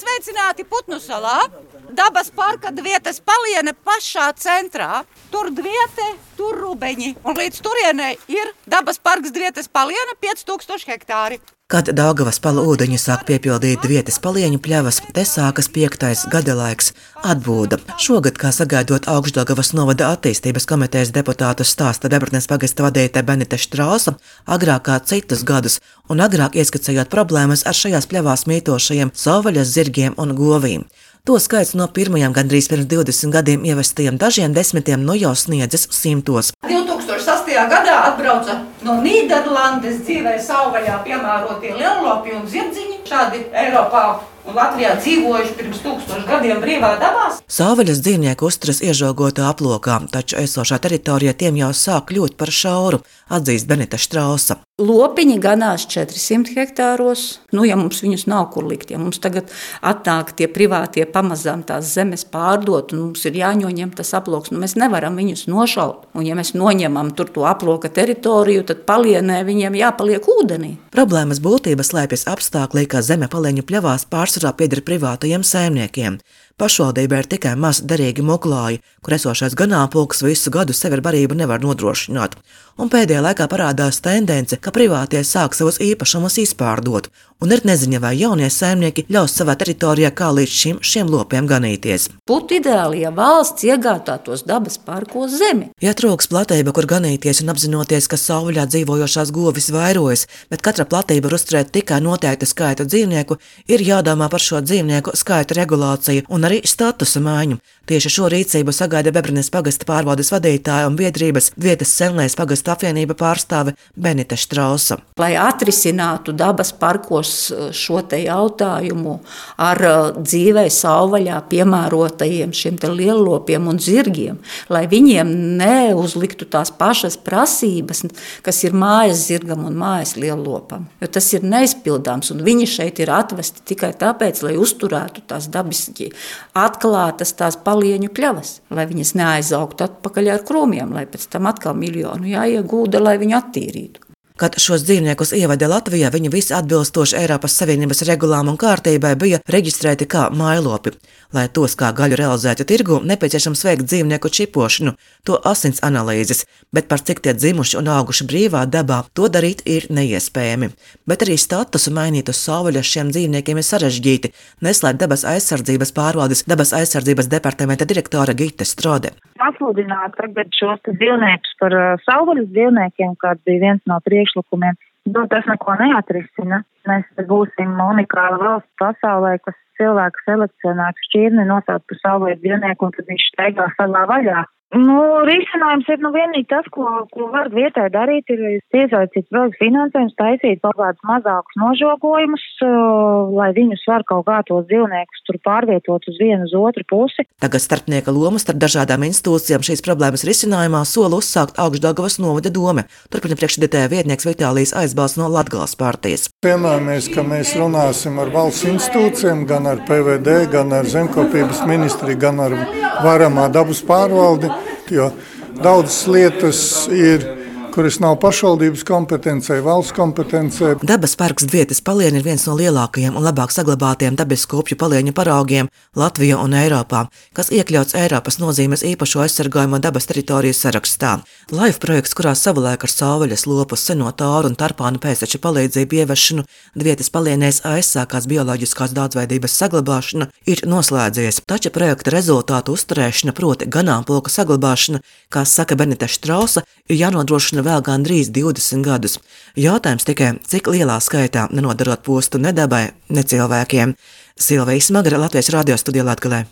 Esiet sveicināti Putnu salā. Dabas parka vietas paliene pašā centrā. Tur dviete, tur rubeņi. Un līdz turienei ir dabas parks vietas paliene 5000 hektāri. Kad Daugavas pala ūdeņi sāk piepildīt vietas palieņu pļavas, te sākas piektais gada laiks - atbūda. Šogad, kā sagaidot augšdagavas novada attīstības komitejas deputātu stāsta Debratnes pagasta vadītāja Benita Štrausa, agrāk kā citus gadus, un agrāk ieskicējot problēmas ar šajās pļavās mītošajiem savvaļas zirgiem un govīm. To skaits no pirmajiem gandrīz pirms 20 gadiem ievestajiem dažiem desmitiem nu jau sniedzas simtos. 2008. gadā atbrauca no Nīderlandes dzīvē savvaļā piemērotie lielopi un zirdziņi. Šādi Eiropā un Latvijā dzīvojuši pirms tūkstošiem gadiem brīvā dabā. Savvaļas dzīvnieku uzturas iežogotā aplokā, taču esošā teritorija tiem jau sāk kļūt par šauru, atzīst Benita Štrausa. Lopiņi ganās 400 hektāros. Nu, ja mums viņus nav kur likt, ja mums tagad atnāk tie privātie pamazām tās zemes pārdot, un mums ir jāņem tas aploks, nu, mēs nevaram viņus nošaut. Un, ja mēs noņemam tur to aploka teritoriju, tad palienē viņiem jāpaliek ūdenī. Problēmas būtība slēpjas apstākļi, ka zeme palieņu pļavās pārsvarā pieder privātajiem saimniekiem. Pašvaldībā ir tikai maz derīgi muklāji, kur esošais ganāmpulks visu gadu sevi ar barību nevar nodrošināt. Un pēdējā laikā parādās tendence, ka privātie sāk savus īpašumus izpārdot, un ir neziņa, vai jaunie saimnieki ļaus savā teritorijā kā līdz šim šiem lopiem ganīties. Būtu ideāli, ja valsts iegādātos dabas parkos zemi. Ja trūks platība, kur ganīties, un apzinoties, ka sauļā dzīvojošās govis vairojas, bet katra platība var uzturēt tikai noteiktu skaitu dzīvnieku, ir jādomā par šo dzīvnieku skaitu regulāciju un arī statusa maiņu. Tieši šo rīcību sagaida Bebrnes pagasta pārvaldes vadītāja un biedrības vietas senlēs pagasta apvienība pārstāve Benita Štrausa. Lai atrisinātu dabas parkos uh, šo te jautājumu ar uh, dzīvē savvaļā piemērotajiem šiem te lielopiem un zirgiem, lai viņiem neuzliktu tās pašas prasības, kas ir mājas zirgam un mājas lielopam. Jo tas ir neizpildāms un viņi šeit ir atvesti tikai tāpēc, lai uzturētu tās dabiski atklātas tās palieņu pļavas, lai viņas neaizaugtu atpakaļ ar krūmiem, lai pēc tam atkal miljonu jāiegūda, lai viņu attīrītu. Kad šos dzīvniekus ievada Latvijā, viņi visi atbilstoši Eiropas Savienības regulām un kārtībai bija reģistrēti kā mailopi. Lai tos kā gaļu realizētu tirgu, nepieciešams veikt dzīvnieku čipošanu, to asins analīzes, bet par cik tie dzimuši un auguši brīvā dabā, to darīt ir neiespējami. Bet arī statusu mainīt uz savvaļas šiem dzīvniekiem ir sarežģīti, neslēdz dabas aizsardzības pārvaldes dabas aizsardzības departamenta direktore Gita Strode. Pasludināt tagad šos dzīvniekus par savvaļas dzīvniekiem, kāds bija viens no priekš priekšlikumiem. Nu, tas neko neatrisina. Mēs būsim unikāla valsts pasaulē, kas cilvēku selekcionētu šķirni, nosaukt par savu dzīvnieku, un tad viņš steigā savā vaļā. Nu, risinājums ir nu vienīgi tas, ko, ko var vietai darīt, ir piesaistīt vēl finansējums, taisīt kaut kādus mazākus nožogojumus, uh, lai viņus var kaut kā tos dzīvniekus tur pārvietot uz vienu uz otru pusi. Tagad starpnieka loma starp dažādām institūcijām šīs problēmas risinājumā sola uzsākt augšdagavas novada dome. Turpina priekšredētāja vietnieks Vitālijas aizbalsts no Latgales partijas. Vienojāmies, ka mēs runāsim ar valsts institūcijiem, gan ar PVD, gan ar zemkopības ministriju, gan ar varamā dabas pārvaldi jo daudzas lietas ir kuras nav pašvaldības kompetencē, valsts kompetencē. Dabas parks Dvietas palieni ir viens no lielākajiem un labāk saglabātiem dabas kopju palieņu paraugiem Latvijā un Eiropā, kas iekļauts Eiropas nozīmes īpašo aizsargājumu dabas teritoriju sarakstā. Life projekts, kurā savulaik ar sauvaļas lopus seno tāru un tarpānu pēcteču palīdzību ieviešanu Dvietas palienēs aizsākās bioloģiskās daudzveidības saglabāšana, ir noslēdzies, taču projekta rezultātu uzturēšana, proti ganāmpulka saglabāšana, kā saka Benita Štrausa, ir jānodrošina vēl gandrīz 20 gadus. Jautājums tikai, cik lielā skaitā nenodarot postu ne dabai, ne cilvēkiem. Silvija Smagra Latvijas radio studijā Latvijā.